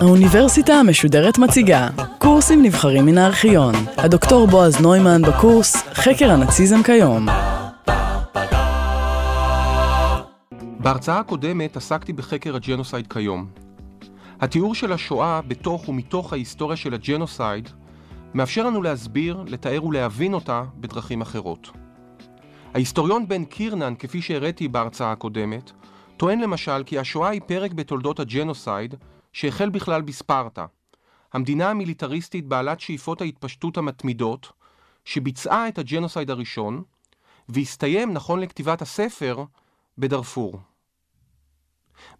האוניברסיטה המשודרת מציגה קורסים נבחרים מן הארכיון. הדוקטור בועז נוימן בקורס חקר הנאציזם כיום. בהרצאה הקודמת עסקתי בחקר הג'נוסייד כיום. התיאור של השואה בתוך ומתוך ההיסטוריה של הג'נוסייד מאפשר לנו להסביר, לתאר ולהבין אותה בדרכים אחרות. ההיסטוריון בן קירנן, כפי שהראיתי בהרצאה הקודמת, טוען למשל כי השואה היא פרק בתולדות הג'נוסייד שהחל בכלל בספרטה, המדינה המיליטריסטית בעלת שאיפות ההתפשטות המתמידות, שביצעה את הג'נוסייד הראשון, והסתיים, נכון לכתיבת הספר, בדארפור.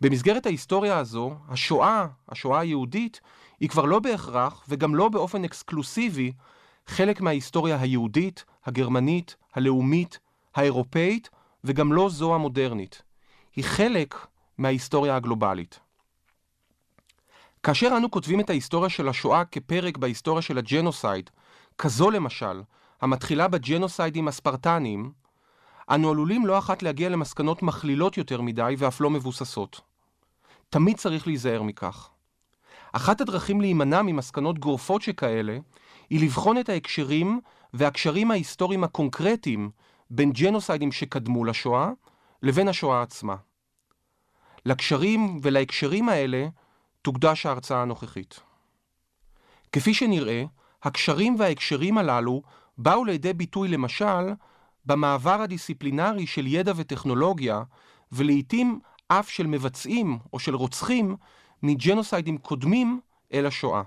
במסגרת ההיסטוריה הזו, השואה, השואה היהודית, היא כבר לא בהכרח, וגם לא באופן אקסקלוסיבי, חלק מההיסטוריה היהודית, הגרמנית, הלאומית, האירופאית, וגם לא זו המודרנית. היא חלק מההיסטוריה הגלובלית. כאשר אנו כותבים את ההיסטוריה של השואה כפרק בהיסטוריה של הג'נוסייד, כזו למשל, המתחילה בג'נוסיידים הספרטניים, אנו עלולים לא אחת להגיע למסקנות מכלילות יותר מדי ואף לא מבוססות. תמיד צריך להיזהר מכך. אחת הדרכים להימנע ממסקנות גורפות שכאלה, היא לבחון את ההקשרים והקשרים ההיסטוריים הקונקרטיים בין ג'נוסיידים שקדמו לשואה לבין השואה עצמה. לקשרים ולהקשרים האלה תוקדש ההרצאה הנוכחית. כפי שנראה, הקשרים וההקשרים הללו באו לידי ביטוי למשל במעבר הדיסציפלינרי של ידע וטכנולוגיה, ולעיתים אף של מבצעים או של רוצחים מג'נוסיידים קודמים אל השואה.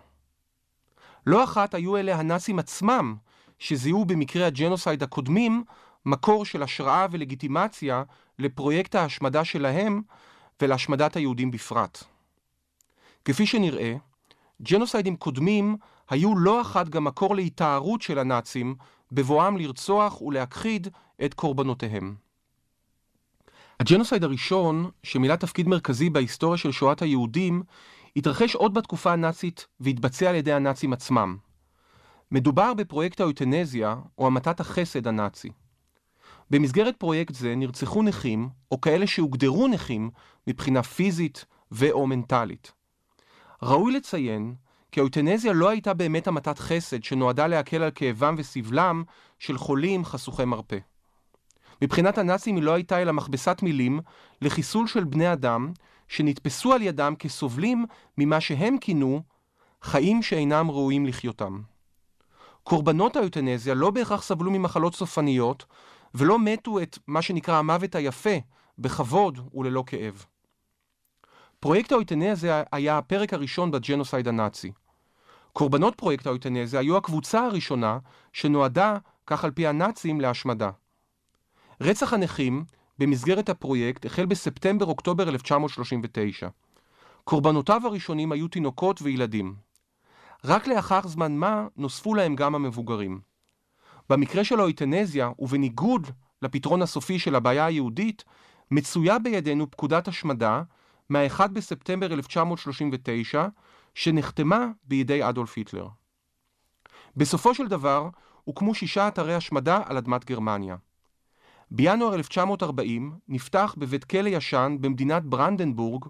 לא אחת היו אלה הנאצים עצמם שזיהו במקרה הג'נוסייד הקודמים מקור של השראה ולגיטימציה לפרויקט ההשמדה שלהם ולהשמדת היהודים בפרט. כפי שנראה, ג'נוסיידים קודמים היו לא אחת גם מקור להתארות של הנאצים בבואם לרצוח ולהכחיד את קורבנותיהם. הג'נוסייד הראשון, שמילא תפקיד מרכזי בהיסטוריה של שואת היהודים, התרחש עוד בתקופה הנאצית והתבצע על ידי הנאצים עצמם. מדובר בפרויקט האוטנזיה, או המתת החסד הנאצי. במסגרת פרויקט זה נרצחו נכים, או כאלה שהוגדרו נכים, מבחינה פיזית ו/או מנטלית. ראוי לציין כי האוטנזיה לא הייתה באמת המתת חסד שנועדה להקל על כאבם וסבלם של חולים חשוכי מרפא. מבחינת הנאצים היא לא הייתה אלא מכבסת מילים לחיסול של בני אדם שנתפסו על ידם כסובלים ממה שהם כינו חיים שאינם ראויים לחיותם. קורבנות האויטנזיה לא בהכרח סבלו ממחלות סופניות ולא מתו את מה שנקרא המוות היפה בכבוד וללא כאב. פרויקט האויטנזיה היה הפרק הראשון בג'נוסייד הנאצי. קורבנות פרויקט האויטנזיה היו הקבוצה הראשונה שנועדה, כך על פי הנאצים, להשמדה. רצח הנכים במסגרת הפרויקט החל בספטמבר-אוקטובר 1939. קורבנותיו הראשונים היו תינוקות וילדים. רק לאחר זמן מה נוספו להם גם המבוגרים. במקרה של האויטנזיה, ובניגוד לפתרון הסופי של הבעיה היהודית, מצויה בידינו פקודת השמדה מה-1 בספטמבר 1939, שנחתמה בידי אדולף היטלר. בסופו של דבר, הוקמו שישה אתרי השמדה על אדמת גרמניה. בינואר 1940 נפתח בבית כלא ישן במדינת ברנדנבורג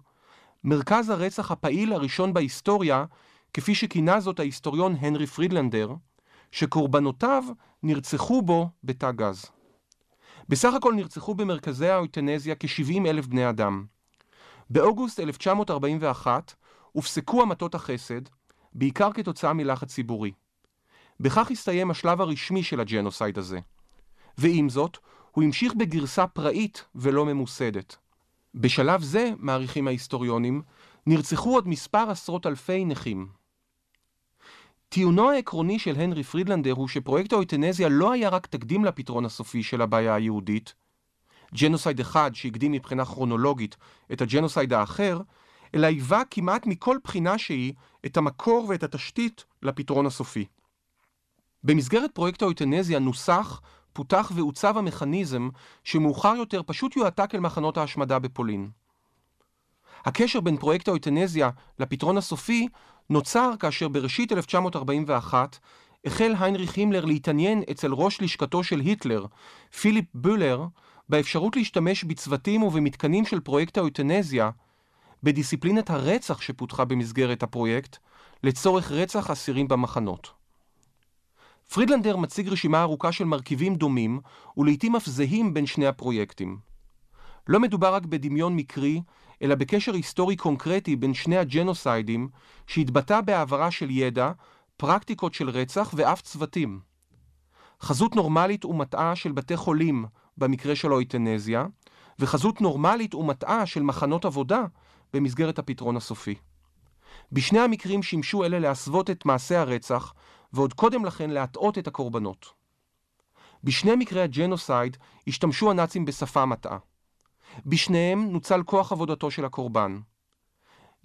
מרכז הרצח הפעיל הראשון בהיסטוריה, כפי שכינה זאת ההיסטוריון הנרי פרידלנדר, שקורבנותיו נרצחו בו בתא גז. בסך הכל נרצחו במרכזי האוטנזיה כ-70 אלף בני אדם. באוגוסט 1941 הופסקו המטות החסד, בעיקר כתוצאה מלחץ ציבורי. בכך הסתיים השלב הרשמי של הג'נוסייד הזה. ועם זאת, הוא המשיך בגרסה פראית ולא ממוסדת. בשלב זה, מעריכים ההיסטוריונים, נרצחו עוד מספר עשרות אלפי נכים. טיעונו העקרוני של הנרי פרידלנדר הוא שפרויקט האויטנזיה לא היה רק תקדים לפתרון הסופי של הבעיה היהודית, ג'נוסייד אחד שהקדים מבחינה כרונולוגית את הג'נוסייד האחר, אלא היווה כמעט מכל בחינה שהיא את המקור ואת התשתית לפתרון הסופי. במסגרת פרויקט האויטנזיה נוסח, פותח ועוצב המכניזם שמאוחר יותר פשוט יועתק אל מחנות ההשמדה בפולין. הקשר בין פרויקט האויטנזיה לפתרון הסופי נוצר כאשר בראשית 1941 החל היינריך הימלר להתעניין אצל ראש לשכתו של היטלר, פיליפ בולר, באפשרות להשתמש בצוותים ובמתקנים של פרויקט האוטנזיה, בדיסציפלינת הרצח שפותחה במסגרת הפרויקט, לצורך רצח אסירים במחנות. פרידלנדר מציג רשימה ארוכה של מרכיבים דומים, ולעיתים אף זהים בין שני הפרויקטים. לא מדובר רק בדמיון מקרי, אלא בקשר היסטורי קונקרטי בין שני הג'נוסיידים, שהתבטא בהעברה של ידע, פרקטיקות של רצח ואף צוותים. חזות נורמלית ומטעה של בתי חולים, במקרה של האויטנזיה, וחזות נורמלית ומטעה של מחנות עבודה, במסגרת הפתרון הסופי. בשני המקרים שימשו אלה להסוות את מעשי הרצח, ועוד קודם לכן להטעות את הקורבנות. בשני מקרי הג'נוסייד השתמשו הנאצים בשפה מטעה. בשניהם נוצל כוח עבודתו של הקורבן.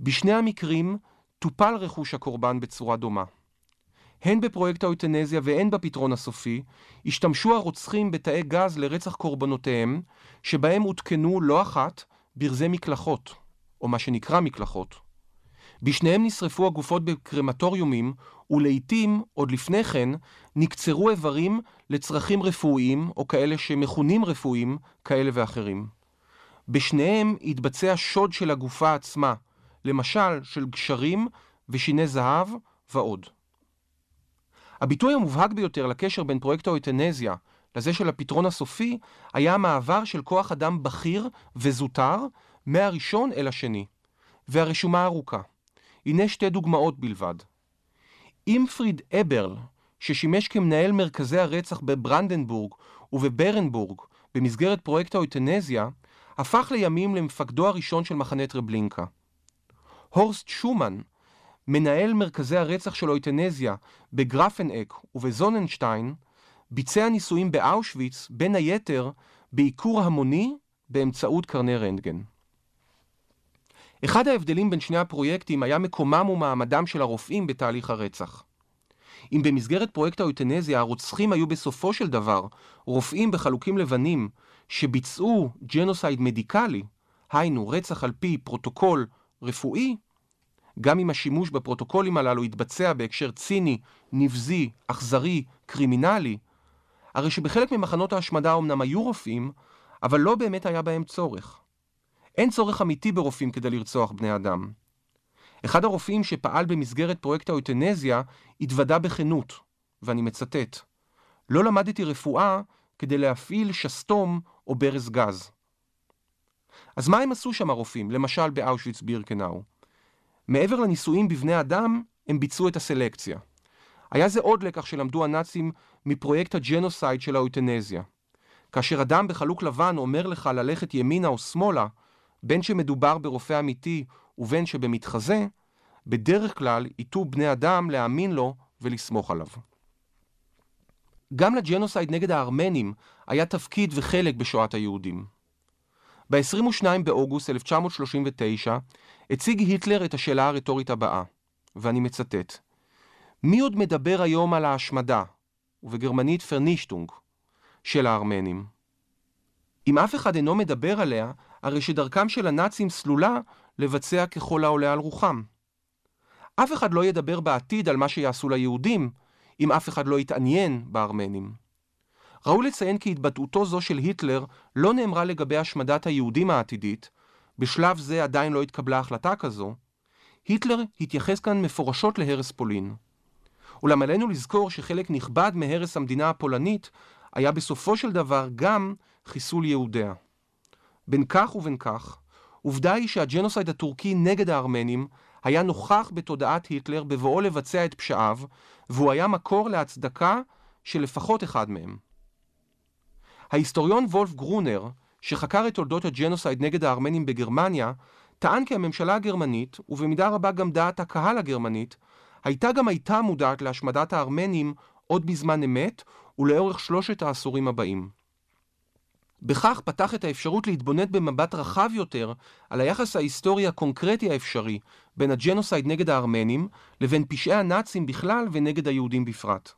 בשני המקרים טופל רכוש הקורבן בצורה דומה. הן בפרויקט האוטנזיה והן בפתרון הסופי, השתמשו הרוצחים בתאי גז לרצח קורבנותיהם, שבהם הותקנו לא אחת ברזי מקלחות, או מה שנקרא מקלחות. בשניהם נשרפו הגופות בקרמטוריומים, ולעיתים, עוד לפני כן, נקצרו איברים לצרכים רפואיים, או כאלה שמכונים רפואיים, כאלה ואחרים. בשניהם התבצע שוד של הגופה עצמה, למשל של גשרים ושיני זהב ועוד. הביטוי המובהק ביותר לקשר בין פרויקט האוטנזיה לזה של הפתרון הסופי, היה המעבר של כוח אדם בכיר וזוטר מהראשון אל השני, והרשומה ארוכה. הנה שתי דוגמאות בלבד. אימפריד אברל, ששימש כמנהל מרכזי הרצח בברנדנבורג ובברנבורג במסגרת פרויקט האוטנזיה, הפך לימים למפקדו הראשון של מחנה טרבלינקה. הורסט שומן, מנהל מרכזי הרצח של אויטנזיה בגרפנאק ובזוננשטיין, ביצע ניסויים באושוויץ, בין היתר בעיקור המוני באמצעות קרני רנטגן. אחד ההבדלים בין שני הפרויקטים היה מקומם ומעמדם של הרופאים בתהליך הרצח. אם במסגרת פרויקט האוטנזיה הרוצחים היו בסופו של דבר רופאים בחלוקים לבנים שביצעו ג'נוסייד מדיקלי, היינו רצח על פי פרוטוקול רפואי, גם אם השימוש בפרוטוקולים הללו יתבצע בהקשר ציני, נבזי, אכזרי, קרימינלי, הרי שבחלק ממחנות ההשמדה אמנם היו רופאים, אבל לא באמת היה בהם צורך. אין צורך אמיתי ברופאים כדי לרצוח בני אדם. אחד הרופאים שפעל במסגרת פרויקט האויטנזיה התוודה בכנות, ואני מצטט: לא למדתי רפואה כדי להפעיל שסתום או ברז גז. אז מה הם עשו שם הרופאים, למשל באושוויץ בירקנאו? מעבר לניסויים בבני אדם, הם ביצעו את הסלקציה. היה זה עוד לקח שלמדו הנאצים מפרויקט הג'נוסייד של האוטנזיה. כאשר אדם בחלוק לבן אומר לך ללכת ימינה או שמאלה, בין שמדובר ברופא אמיתי ובין שבמתחזה, בדרך כלל ייטו בני אדם להאמין לו ולסמוך עליו. גם לג'נוסייד נגד הארמנים היה תפקיד וחלק בשואת היהודים. ב-22 באוגוסט 1939 הציג היטלר את השאלה הרטורית הבאה, ואני מצטט: מי עוד מדבר היום על ההשמדה, ובגרמנית Vernichtung, של הארמנים? אם אף אחד אינו מדבר עליה, הרי שדרכם של הנאצים סלולה לבצע ככל העולה על רוחם. אף אחד לא ידבר בעתיד על מה שיעשו ליהודים, אם אף אחד לא יתעניין בארמנים. ראוי לציין כי התבטאותו זו של היטלר לא נאמרה לגבי השמדת היהודים העתידית, בשלב זה עדיין לא התקבלה החלטה כזו, היטלר התייחס כאן מפורשות להרס פולין. אולם עלינו לזכור שחלק נכבד מהרס המדינה הפולנית היה בסופו של דבר גם חיסול יהודיה. בין כך ובין כך, עובדה היא שהג'נוסייד הטורקי נגד הארמנים היה נוכח בתודעת היטלר בבואו לבצע את פשעיו, והוא היה מקור להצדקה של לפחות אחד מהם. ההיסטוריון וולף גרונר, שחקר את תולדות הג'נוסייד נגד הארמנים בגרמניה, טען כי הממשלה הגרמנית, ובמידה רבה גם דעת הקהל הגרמנית, הייתה גם הייתה מודעת להשמדת הארמנים עוד בזמן אמת ולאורך שלושת העשורים הבאים. בכך פתח את האפשרות להתבונן במבט רחב יותר על היחס ההיסטורי הקונקרטי האפשרי בין הג'נוסייד נגד הארמנים לבין פשעי הנאצים בכלל ונגד היהודים בפרט.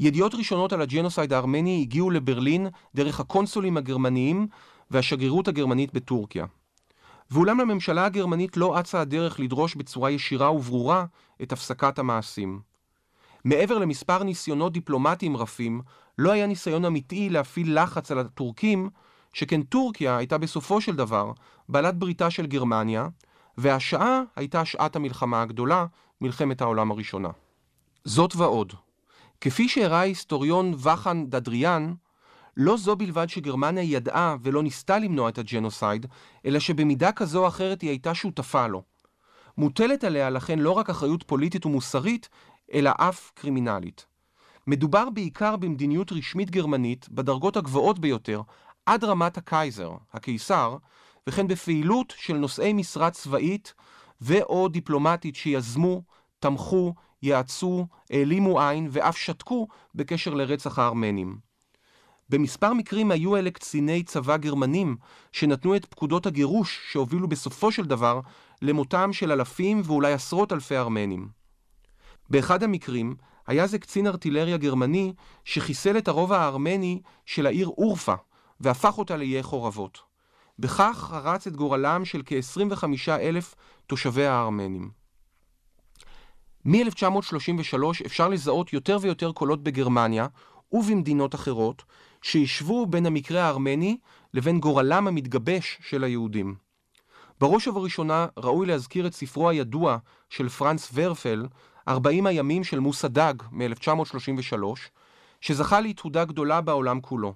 ידיעות ראשונות על הג'נוסייד הארמני הגיעו לברלין דרך הקונסולים הגרמניים והשגרירות הגרמנית בטורקיה. ואולם לממשלה הגרמנית לא אצה הדרך לדרוש בצורה ישירה וברורה את הפסקת המעשים. מעבר למספר ניסיונות דיפלומטיים רפים, לא היה ניסיון אמיתי להפעיל לחץ על הטורקים שכן טורקיה הייתה בסופו של דבר בעלת בריתה של גרמניה, והשעה הייתה שעת המלחמה הגדולה, מלחמת העולם הראשונה. זאת ועוד, כפי שהראה ההיסטוריון וחן דדריאן, לא זו בלבד שגרמניה ידעה ולא ניסתה למנוע את הג'נוסייד, אלא שבמידה כזו או אחרת היא הייתה שותפה לו. מוטלת עליה לכן לא רק אחריות פוליטית ומוסרית, אלא אף קרימינלית. מדובר בעיקר במדיניות רשמית גרמנית בדרגות הגבוהות ביותר, עד רמת הקייזר, הקיסר, וכן בפעילות של נושאי משרה צבאית ו/או דיפלומטית שיזמו, תמכו, יעצו, העלימו עין ואף שתקו בקשר לרצח הארמנים. במספר מקרים היו אלה קציני צבא גרמנים שנתנו את פקודות הגירוש שהובילו בסופו של דבר למותם של אלפים ואולי עשרות אלפי ארמנים. באחד המקרים היה זה קצין ארטילריה גרמני שחיסל את הרובע הארמני של העיר אורפה והפך אותה לאיי חורבות. בכך חרץ את גורלם של כ-25 אלף תושבי הארמנים. מ-1933 אפשר לזהות יותר ויותר קולות בגרמניה ובמדינות אחרות שהשוו בין המקרה הארמני לבין גורלם המתגבש של היהודים. בראש ובראשונה ראוי להזכיר את ספרו הידוע של פרנץ ורפל, 40 הימים של מוסא דאג מ-1933, שזכה להתהודה גדולה בעולם כולו.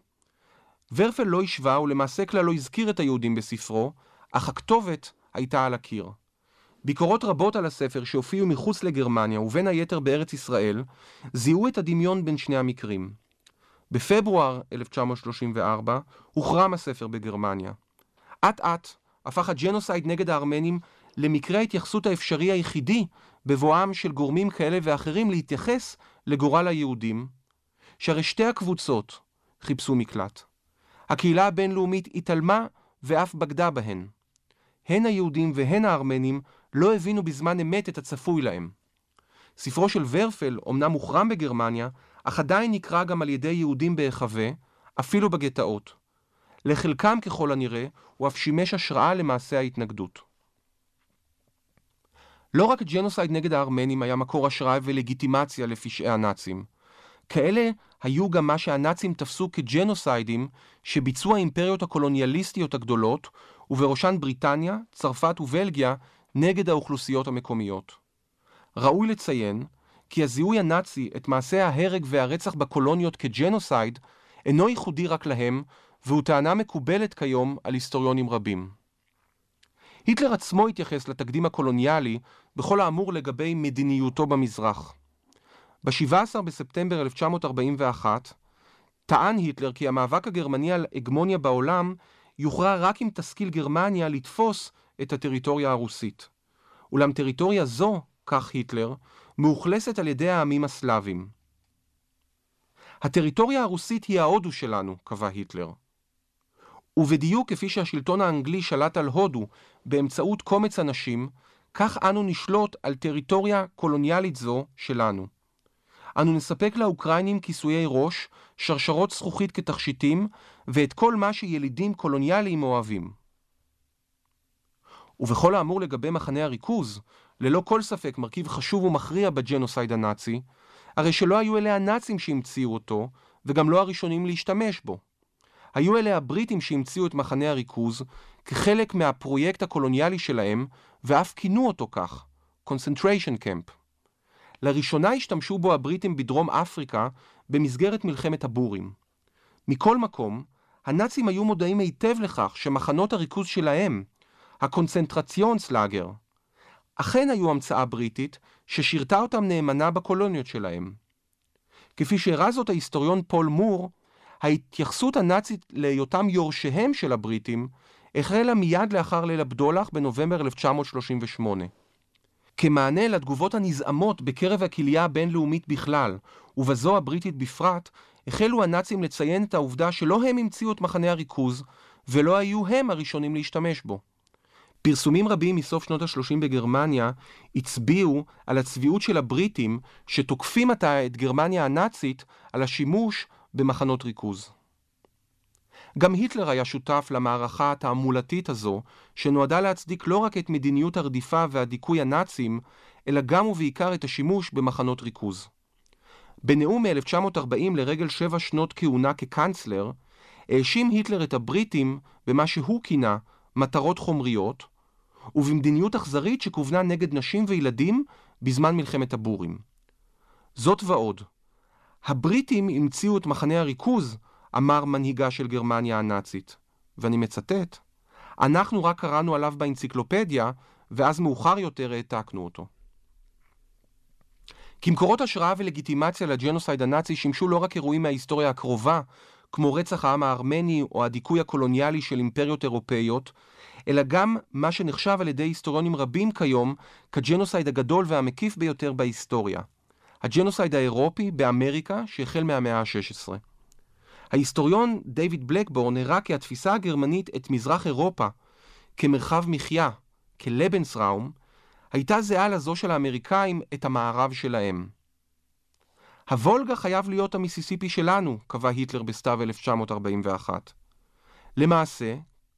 ורפל לא השווה ולמעשה כלל לא הזכיר את היהודים בספרו, אך הכתובת הייתה על הקיר. ביקורות רבות על הספר שהופיעו מחוץ לגרמניה ובין היתר בארץ ישראל, זיהו את הדמיון בין שני המקרים. בפברואר 1934 הוחרם הספר בגרמניה. אט אט הפך הג'נוסייד נגד הארמנים למקרה ההתייחסות האפשרי היחידי בבואם של גורמים כאלה ואחרים להתייחס לגורל היהודים, שהרי שתי הקבוצות חיפשו מקלט. הקהילה הבינלאומית התעלמה ואף בגדה בהן. הן היהודים והן הארמנים לא הבינו בזמן אמת את הצפוי להם. ספרו של ורפל אומנם הוחרם בגרמניה, אך עדיין נקרא גם על ידי יהודים בהיחווה, אפילו בגטאות. לחלקם ככל הנראה, הוא אף שימש השראה למעשה ההתנגדות. לא רק ג'נוסייד נגד הארמנים היה מקור השראה ולגיטימציה לפשעי הנאצים. כאלה היו גם מה שהנאצים תפסו כג'נוסיידים שביצעו האימפריות הקולוניאליסטיות הגדולות, ובראשן בריטניה, צרפת ובלגיה, נגד האוכלוסיות המקומיות. ראוי לציין כי הזיהוי הנאצי את מעשי ההרג והרצח בקולוניות כג'נוסייד אינו ייחודי רק להם, והוא טענה מקובלת כיום על היסטוריונים רבים. היטלר עצמו התייחס לתקדים הקולוניאלי בכל האמור לגבי מדיניותו במזרח. ב-17 בספטמבר 1941 טען היטלר כי המאבק הגרמני על הגמוניה בעולם יוכרע רק אם תשכיל גרמניה לתפוס את הטריטוריה הרוסית. אולם טריטוריה זו, כך היטלר, מאוכלסת על ידי העמים הסלאבים. הטריטוריה הרוסית היא ההודו שלנו, קבע היטלר. ובדיוק כפי שהשלטון האנגלי שלט על הודו באמצעות קומץ אנשים, כך אנו נשלוט על טריטוריה קולוניאלית זו שלנו. אנו נספק לאוקראינים כיסויי ראש, שרשרות זכוכית כתכשיטים, ואת כל מה שילידים קולוניאליים אוהבים. ובכל האמור לגבי מחנה הריכוז, ללא כל ספק מרכיב חשוב ומכריע בג'נוסייד הנאצי, הרי שלא היו אלה הנאצים שהמציאו אותו, וגם לא הראשונים להשתמש בו. היו אלה הבריטים שהמציאו את מחנה הריכוז כחלק מהפרויקט הקולוניאלי שלהם, ואף כינו אותו כך, concentration camp. לראשונה השתמשו בו הבריטים בדרום אפריקה במסגרת מלחמת הבורים. מכל מקום, הנאצים היו מודעים היטב לכך שמחנות הריכוז שלהם, ה Konzentrationslager, אכן היו המצאה בריטית ששירתה אותם נאמנה בקולוניות שלהם. כפי שהראה זאת ההיסטוריון פול מור, ההתייחסות הנאצית להיותם יורשיהם של הבריטים החלה מיד לאחר ליל הבדולח בנובמבר 1938. כמענה לתגובות הנזעמות בקרב הקהילייה הבינלאומית בכלל, ובזו הבריטית בפרט, החלו הנאצים לציין את העובדה שלא הם המציאו את מחנה הריכוז, ולא היו הם הראשונים להשתמש בו. פרסומים רבים מסוף שנות ה-30 בגרמניה הצביעו על הצביעות של הבריטים שתוקפים עתה את גרמניה הנאצית על השימוש במחנות ריכוז. גם היטלר היה שותף למערכה התעמולתית הזו, שנועדה להצדיק לא רק את מדיניות הרדיפה והדיכוי הנאצים, אלא גם ובעיקר את השימוש במחנות ריכוז. בנאום מ-1940 לרגל שבע שנות כהונה כקנצלר, האשים היטלר את הבריטים במה שהוא כינה מטרות חומריות, ובמדיניות אכזרית שכוונה נגד נשים וילדים בזמן מלחמת הבורים. זאת ועוד, הבריטים המציאו את מחנה הריכוז, אמר מנהיגה של גרמניה הנאצית, ואני מצטט, אנחנו רק קראנו עליו באנציקלופדיה, ואז מאוחר יותר העתקנו אותו. כמקורות השראה ולגיטימציה לג'נוסייד הנאצי שימשו לא רק אירועים מההיסטוריה הקרובה, כמו רצח העם הארמני או הדיכוי הקולוניאלי של אימפריות אירופאיות, אלא גם מה שנחשב על ידי היסטוריונים רבים כיום כג'נוסייד הגדול והמקיף ביותר בהיסטוריה. הג'נוסייד האירופי באמריקה שהחל מהמאה ה-16. ההיסטוריון דיוויד בלקבורן הראה כי התפיסה הגרמנית את מזרח אירופה כמרחב מחיה, כ Lebensraum, הייתה זהה לזו של האמריקאים את המערב שלהם. הוולגה חייב להיות המיסיסיפי שלנו, קבע היטלר בסתיו 1941. למעשה,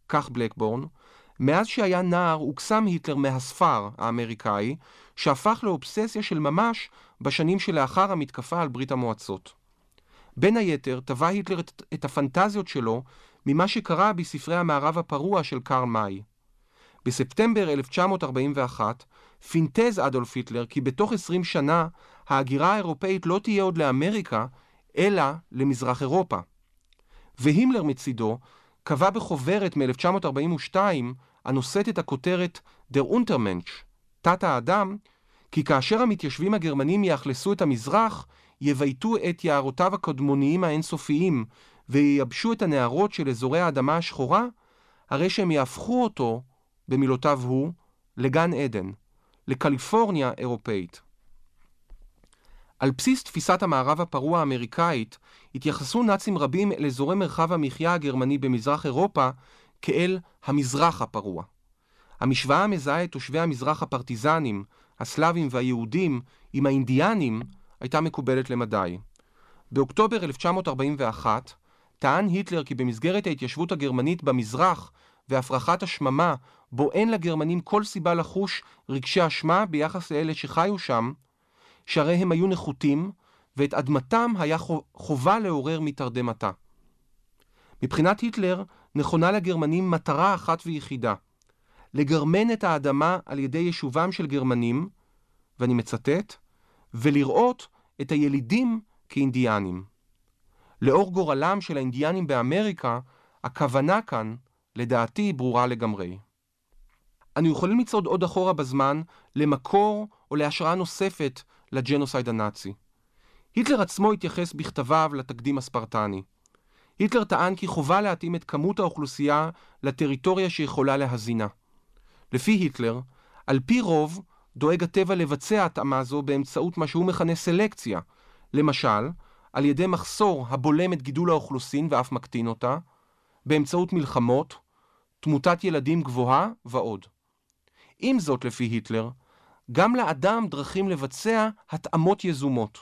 כך בלקבורן, מאז שהיה נער הוקסם היטלר מהספר האמריקאי, שהפך לאובססיה של ממש בשנים שלאחר המתקפה על ברית המועצות. בין היתר, טבע היטלר את, את הפנטזיות שלו ממה שקרה בספרי המערב הפרוע של קרל מאי. בספטמבר 1941 פינטז אדולף היטלר כי בתוך 20 שנה ההגירה האירופאית לא תהיה עוד לאמריקה, אלא למזרח אירופה. והימלר מצידו קבע בחוברת מ-1942 הנושאת את הכותרת דר אונטרמנץ', תת האדם, כי כאשר המתיישבים הגרמנים יאכלסו את המזרח, יבייתו את יערותיו הקדמוניים האינסופיים וייבשו את הנהרות של אזורי האדמה השחורה, הרי שהם יהפכו אותו, במילותיו הוא, לגן עדן, לקליפורניה אירופאית. על בסיס תפיסת המערב הפרוע האמריקאית, התייחסו נאצים רבים אל אזורי מרחב המחיה הגרמני במזרח אירופה כאל המזרח הפרוע. המשוואה המזהה את תושבי המזרח הפרטיזנים, הסלאבים והיהודים עם האינדיאנים הייתה מקובלת למדי. באוקטובר 1941 טען היטלר כי במסגרת ההתיישבות הגרמנית במזרח והפרחת השממה, בו אין לגרמנים כל סיבה לחוש רגשי אשמה ביחס לאלה שחיו שם, שהרי הם היו נחותים, ואת אדמתם היה חובה לעורר מתרדמתה. מבחינת היטלר, נכונה לגרמנים מטרה אחת ויחידה, לגרמן את האדמה על ידי יישובם של גרמנים, ואני מצטט, ולראות את הילידים כאינדיאנים. לאור גורלם של האינדיאנים באמריקה, הכוונה כאן, לדעתי, ברורה לגמרי. אנו יכולים לצעוד עוד אחורה בזמן למקור או להשראה נוספת לג'נוסייד הנאצי. היטלר עצמו התייחס בכתביו לתקדים הספרטני. היטלר טען כי חובה להתאים את כמות האוכלוסייה לטריטוריה שיכולה להזינה. לפי היטלר, על פי רוב, דואג הטבע לבצע התאמה זו באמצעות מה שהוא מכנה סלקציה, למשל, על ידי מחסור הבולם את גידול האוכלוסין ואף מקטין אותה, באמצעות מלחמות, תמותת ילדים גבוהה ועוד. עם זאת, לפי היטלר, גם לאדם דרכים לבצע התאמות יזומות.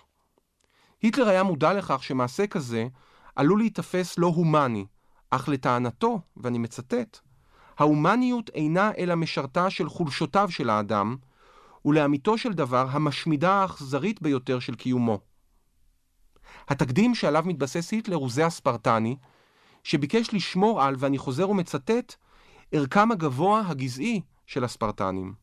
היטלר היה מודע לכך שמעשה כזה עלול להיתפס לא הומני, אך לטענתו, ואני מצטט, ההומניות אינה אלא משרתה של חולשותיו של האדם, ולאמיתו של דבר המשמידה האכזרית ביותר של קיומו. התקדים שעליו מתבסס היטלר הוא זה הספרטני, שביקש לשמור על, ואני חוזר ומצטט, ערכם הגבוה הגזעי של הספרטנים.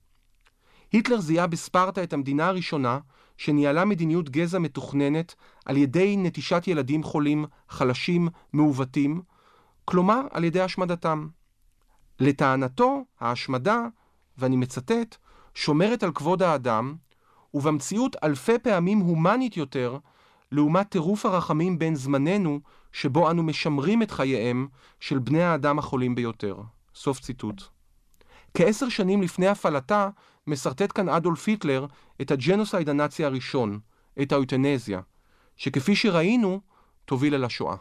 היטלר זיהה בספרטה את המדינה הראשונה שניהלה מדיניות גזע מתוכננת על ידי נטישת ילדים חולים, חלשים, מעוותים, כלומר על ידי השמדתם. לטענתו, ההשמדה, ואני מצטט, שומרת על כבוד האדם, ובמציאות אלפי פעמים הומנית יותר, לעומת טירוף הרחמים בין זמננו, שבו אנו משמרים את חייהם של בני האדם החולים ביותר. סוף ציטוט. כעשר שנים לפני הפעלתה, מסרטט כאן אדולף היטלר את הג'נוסייד הנאצי הראשון, את האוטנזיה, שכפי שראינו, תוביל אל השואה.